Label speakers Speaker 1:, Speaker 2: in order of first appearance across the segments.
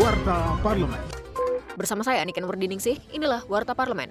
Speaker 1: Warta Parlemen.
Speaker 2: Bersama saya Niken Wardiningsih, inilah Warta Parlemen.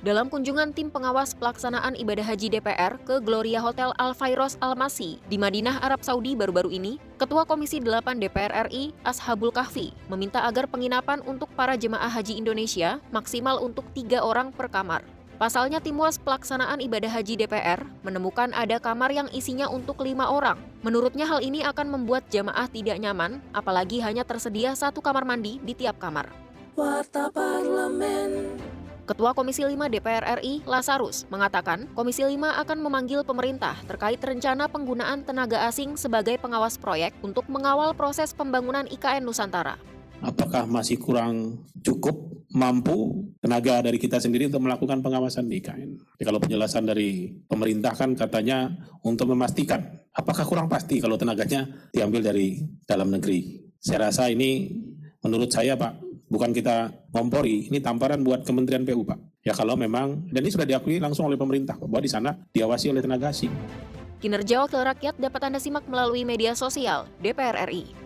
Speaker 2: Dalam kunjungan tim pengawas pelaksanaan ibadah haji DPR ke Gloria Hotel Al Fairos Al Masi di Madinah, Arab Saudi baru-baru ini, Ketua Komisi 8 DPR RI, Ashabul Kahfi, meminta agar penginapan untuk para jemaah haji Indonesia maksimal untuk tiga orang per kamar. Pasalnya tim was pelaksanaan ibadah haji DPR menemukan ada kamar yang isinya untuk lima orang. Menurutnya hal ini akan membuat jamaah tidak nyaman, apalagi hanya tersedia satu kamar mandi di tiap kamar.
Speaker 3: Warta Parlemen.
Speaker 2: Ketua Komisi 5 DPR RI, Lasarus, mengatakan Komisi 5 akan memanggil pemerintah terkait rencana penggunaan tenaga asing sebagai pengawas proyek untuk mengawal proses pembangunan IKN Nusantara.
Speaker 4: Apakah masih kurang cukup mampu tenaga dari kita sendiri untuk melakukan pengawasan di IKN? Jadi kalau penjelasan dari pemerintah kan katanya untuk memastikan apakah kurang pasti kalau tenaganya diambil dari dalam negeri. Saya rasa ini menurut saya Pak bukan kita ngompori, ini tamparan buat Kementerian PU, Pak. Ya kalau memang, dan ini sudah diakui langsung oleh pemerintah, bahwa di sana diawasi oleh tenaga asing.
Speaker 2: Kinerja Wakil Rakyat dapat Anda simak melalui media sosial DPR RI.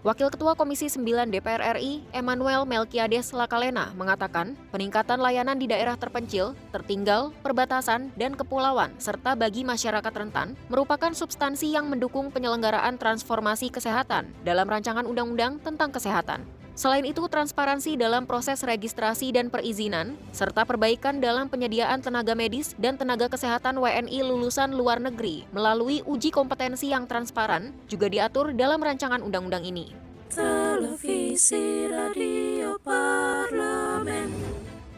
Speaker 2: Wakil Ketua Komisi 9 DPR RI, Emmanuel Melkiades Lakalena, mengatakan peningkatan layanan di daerah terpencil, tertinggal, perbatasan, dan kepulauan, serta bagi masyarakat rentan, merupakan substansi yang mendukung penyelenggaraan transformasi kesehatan dalam rancangan undang-undang tentang kesehatan. Selain itu, transparansi dalam proses registrasi dan perizinan, serta perbaikan dalam penyediaan tenaga medis dan tenaga kesehatan WNI lulusan luar negeri melalui uji kompetensi yang transparan juga diatur dalam rancangan undang-undang ini.
Speaker 3: Televisi Radio Parlemen.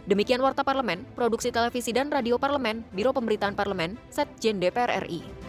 Speaker 2: Demikian Warta Parlemen, Produksi Televisi dan Radio Parlemen, Biro Pemberitaan Parlemen, Setjen DPR RI.